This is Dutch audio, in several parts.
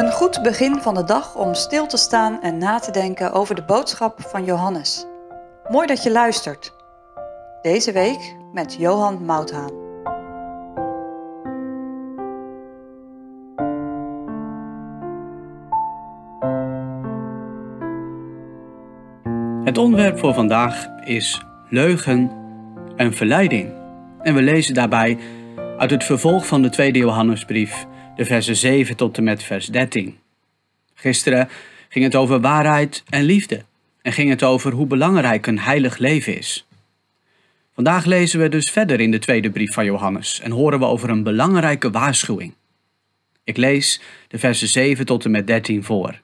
Een goed begin van de dag om stil te staan en na te denken over de boodschap van Johannes. Mooi dat je luistert. Deze week met Johan Mouthaan. Het onderwerp voor vandaag is leugen en verleiding. En we lezen daarbij uit het vervolg van de tweede Johannesbrief, de versen 7 tot en met vers 13. Gisteren ging het over waarheid en liefde en ging het over hoe belangrijk een heilig leven is. Vandaag lezen we dus verder in de tweede brief van Johannes en horen we over een belangrijke waarschuwing. Ik lees de versen 7 tot en met 13 voor.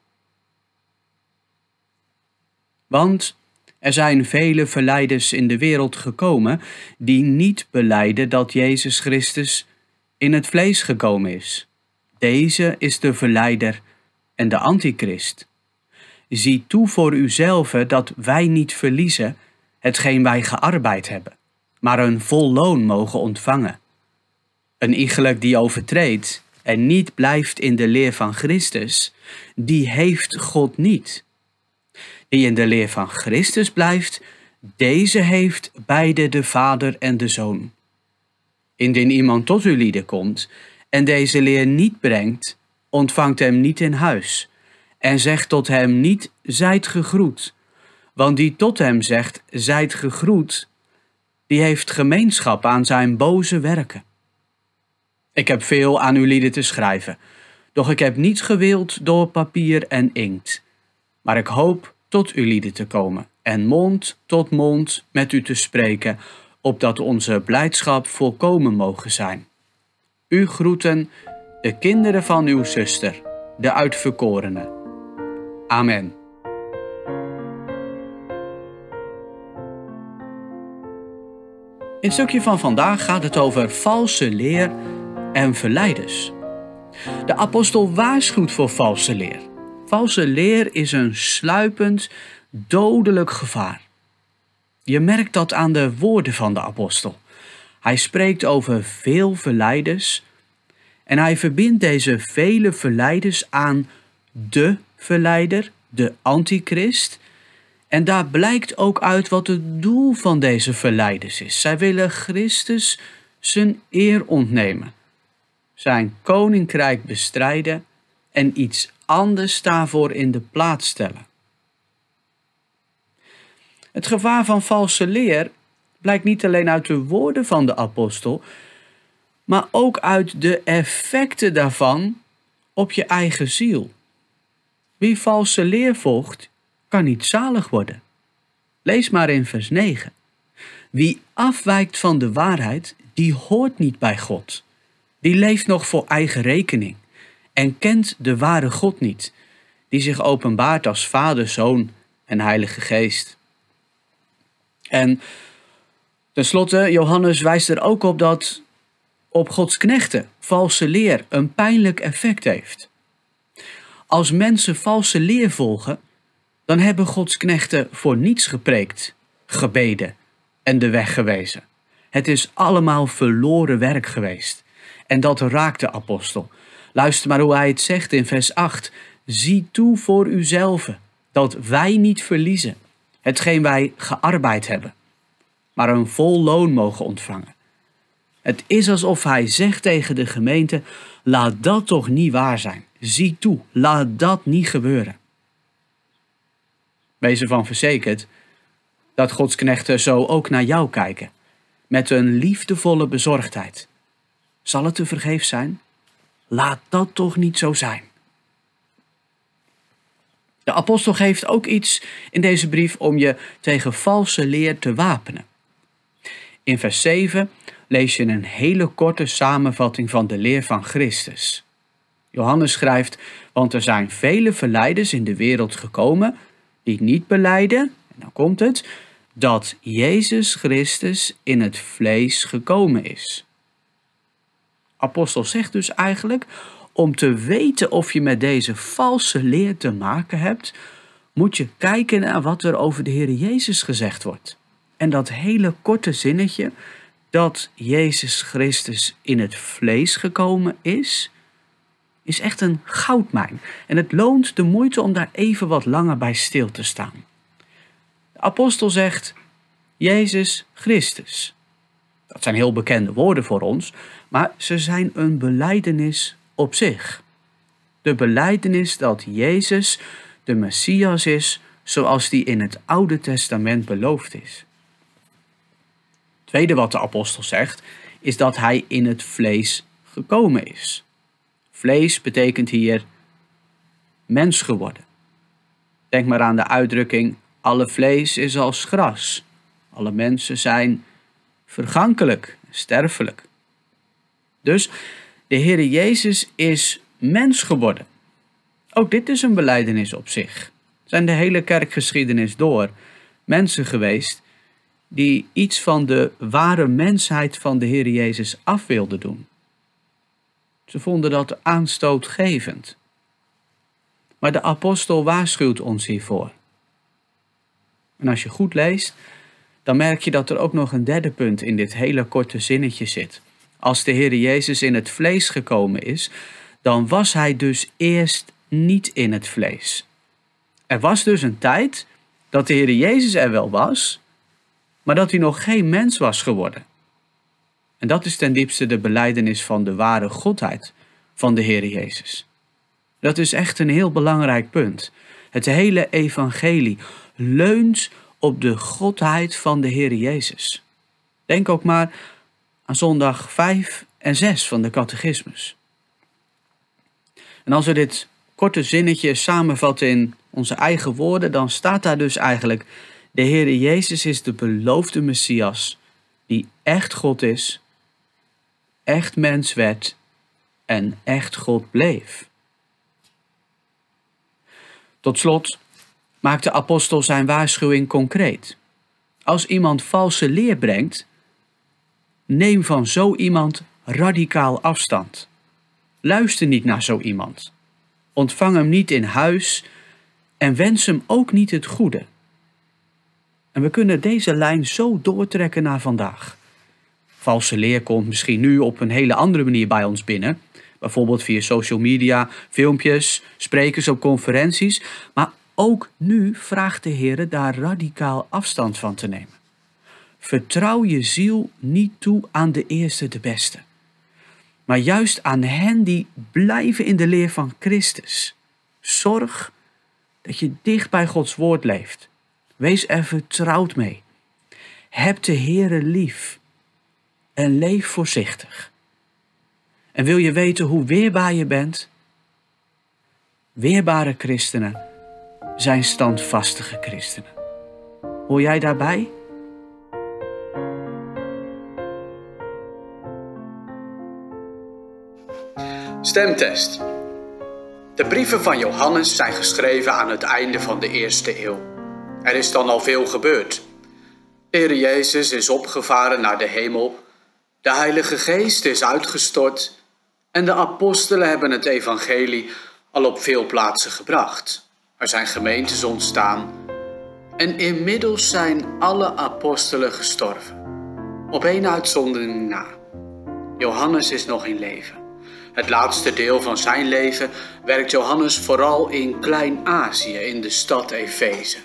Want er zijn vele verleiders in de wereld gekomen die niet beleiden dat Jezus Christus in het vlees gekomen is. Deze is de verleider en de antichrist. Zie toe voor uzelf dat wij niet verliezen hetgeen wij gearbeid hebben, maar een vol loon mogen ontvangen. Een iegelijk die overtreedt en niet blijft in de leer van Christus, die heeft God niet. Die in de leer van Christus blijft, deze heeft beide de Vader en de Zoon. Indien iemand tot uw lieden komt en deze leer niet brengt, ontvangt hem niet in huis en zegt tot hem niet, zijt gegroet. Want die tot hem zegt, zijt gegroet, die heeft gemeenschap aan zijn boze werken. Ik heb veel aan uw lieden te schrijven, doch ik heb niet gewild door papier en inkt. Maar ik hoop tot uw lieden te komen en mond tot mond met u te spreken, opdat onze blijdschap volkomen mogen zijn. U groeten de kinderen van uw zuster, de uitverkorene. Amen. In het stukje van vandaag gaat het over valse leer en verleiders. De apostel waarschuwt voor valse leer. Valse leer is een sluipend, dodelijk gevaar. Je merkt dat aan de woorden van de apostel. Hij spreekt over veel verleiders en hij verbindt deze vele verleiders aan de verleider, de antichrist. En daar blijkt ook uit wat het doel van deze verleiders is. Zij willen Christus zijn eer ontnemen, zijn koninkrijk bestrijden en iets anders daarvoor in de plaats stellen. Het gevaar van valse leer blijkt niet alleen uit de woorden van de apostel, maar ook uit de effecten daarvan op je eigen ziel. Wie valse leer volgt, kan niet zalig worden. Lees maar in vers 9. Wie afwijkt van de waarheid, die hoort niet bij God. Die leeft nog voor eigen rekening en kent de ware God niet, die zich openbaart als Vader, Zoon en Heilige Geest. En tenslotte, Johannes wijst er ook op dat op Gods knechten valse leer een pijnlijk effect heeft. Als mensen valse leer volgen, dan hebben Gods knechten voor niets gepreekt, gebeden en de weg gewezen. Het is allemaal verloren werk geweest. En dat raakt de apostel. Luister maar hoe hij het zegt in vers 8. Zie toe voor uzelf dat wij niet verliezen hetgeen wij gearbeid hebben, maar een vol loon mogen ontvangen. Het is alsof hij zegt tegen de gemeente: laat dat toch niet waar zijn. Zie toe, laat dat niet gebeuren. Wees ervan verzekerd dat Gods knechten zo ook naar jou kijken, met een liefdevolle bezorgdheid. Zal het te vergeef zijn? Laat dat toch niet zo zijn. De apostel geeft ook iets in deze brief om je tegen valse leer te wapenen. In vers 7 lees je een hele korte samenvatting van de leer van Christus. Johannes schrijft: Want er zijn vele verleiders in de wereld gekomen die niet beleiden, en dan komt het, dat Jezus Christus in het vlees gekomen is. Apostel zegt dus eigenlijk: om te weten of je met deze valse leer te maken hebt, moet je kijken naar wat er over de Heer Jezus gezegd wordt. En dat hele korte zinnetje dat Jezus Christus in het vlees gekomen is, is echt een goudmijn en het loont de moeite om daar even wat langer bij stil te staan. De apostel zegt Jezus Christus. Dat zijn heel bekende woorden voor ons, maar ze zijn een beleidenis op zich. De beleidenis dat Jezus de Messias is zoals die in het Oude Testament beloofd is. Tweede wat de apostel zegt, is dat hij in het vlees gekomen is. Vlees betekent hier mens geworden. Denk maar aan de uitdrukking: alle vlees is als gras. Alle mensen zijn vergankelijk, sterfelijk. Dus de Heer Jezus is mens geworden. Ook dit is een beleidenis op zich. Zijn de hele kerkgeschiedenis door mensen geweest die iets van de ware mensheid van de Heer Jezus af wilden doen. Ze vonden dat aanstootgevend. Maar de apostel waarschuwt ons hiervoor. En als je goed leest, dan merk je dat er ook nog een derde punt in dit hele korte zinnetje zit. Als de Heer Jezus in het vlees gekomen is, dan was hij dus eerst niet in het vlees. Er was dus een tijd dat de Heer Jezus er wel was, maar dat hij nog geen mens was geworden. En dat is ten diepste de beleidenis van de ware godheid van de Heer Jezus. Dat is echt een heel belangrijk punt. Het hele evangelie leunt op de godheid van de Heer Jezus. Denk ook maar aan zondag 5 en 6 van de catechismus. En als we dit korte zinnetje samenvatten in onze eigen woorden, dan staat daar dus eigenlijk: De Heer Jezus is de beloofde Messias, die echt God is, echt mens werd en echt God bleef. Tot slot maakt de apostel zijn waarschuwing concreet. Als iemand valse leer brengt, neem van zo iemand radicaal afstand. Luister niet naar zo iemand. Ontvang hem niet in huis en wens hem ook niet het goede. En we kunnen deze lijn zo doortrekken naar vandaag. Valse leer komt misschien nu op een hele andere manier bij ons binnen. Bijvoorbeeld via social media, filmpjes, sprekers op conferenties. Maar ook nu vraagt de Heer daar radicaal afstand van te nemen. Vertrouw je ziel niet toe aan de eerste de beste, maar juist aan hen die blijven in de leer van Christus. Zorg dat je dicht bij Gods woord leeft. Wees er vertrouwd mee. Heb de Heere lief en leef voorzichtig. En wil je weten hoe weerbaar je bent? Weerbare christenen zijn standvastige christenen. Hoor jij daarbij? Stemtest. De brieven van Johannes zijn geschreven aan het einde van de eerste eeuw. Er is dan al veel gebeurd. De Jezus is opgevaren naar de hemel, de Heilige Geest is uitgestort en de apostelen hebben het evangelie al op veel plaatsen gebracht. Er zijn gemeentes ontstaan en inmiddels zijn alle apostelen gestorven. Op één uitzondering na. Johannes is nog in leven. Het laatste deel van zijn leven werkt Johannes vooral in Klein-Azië in de stad Efeze.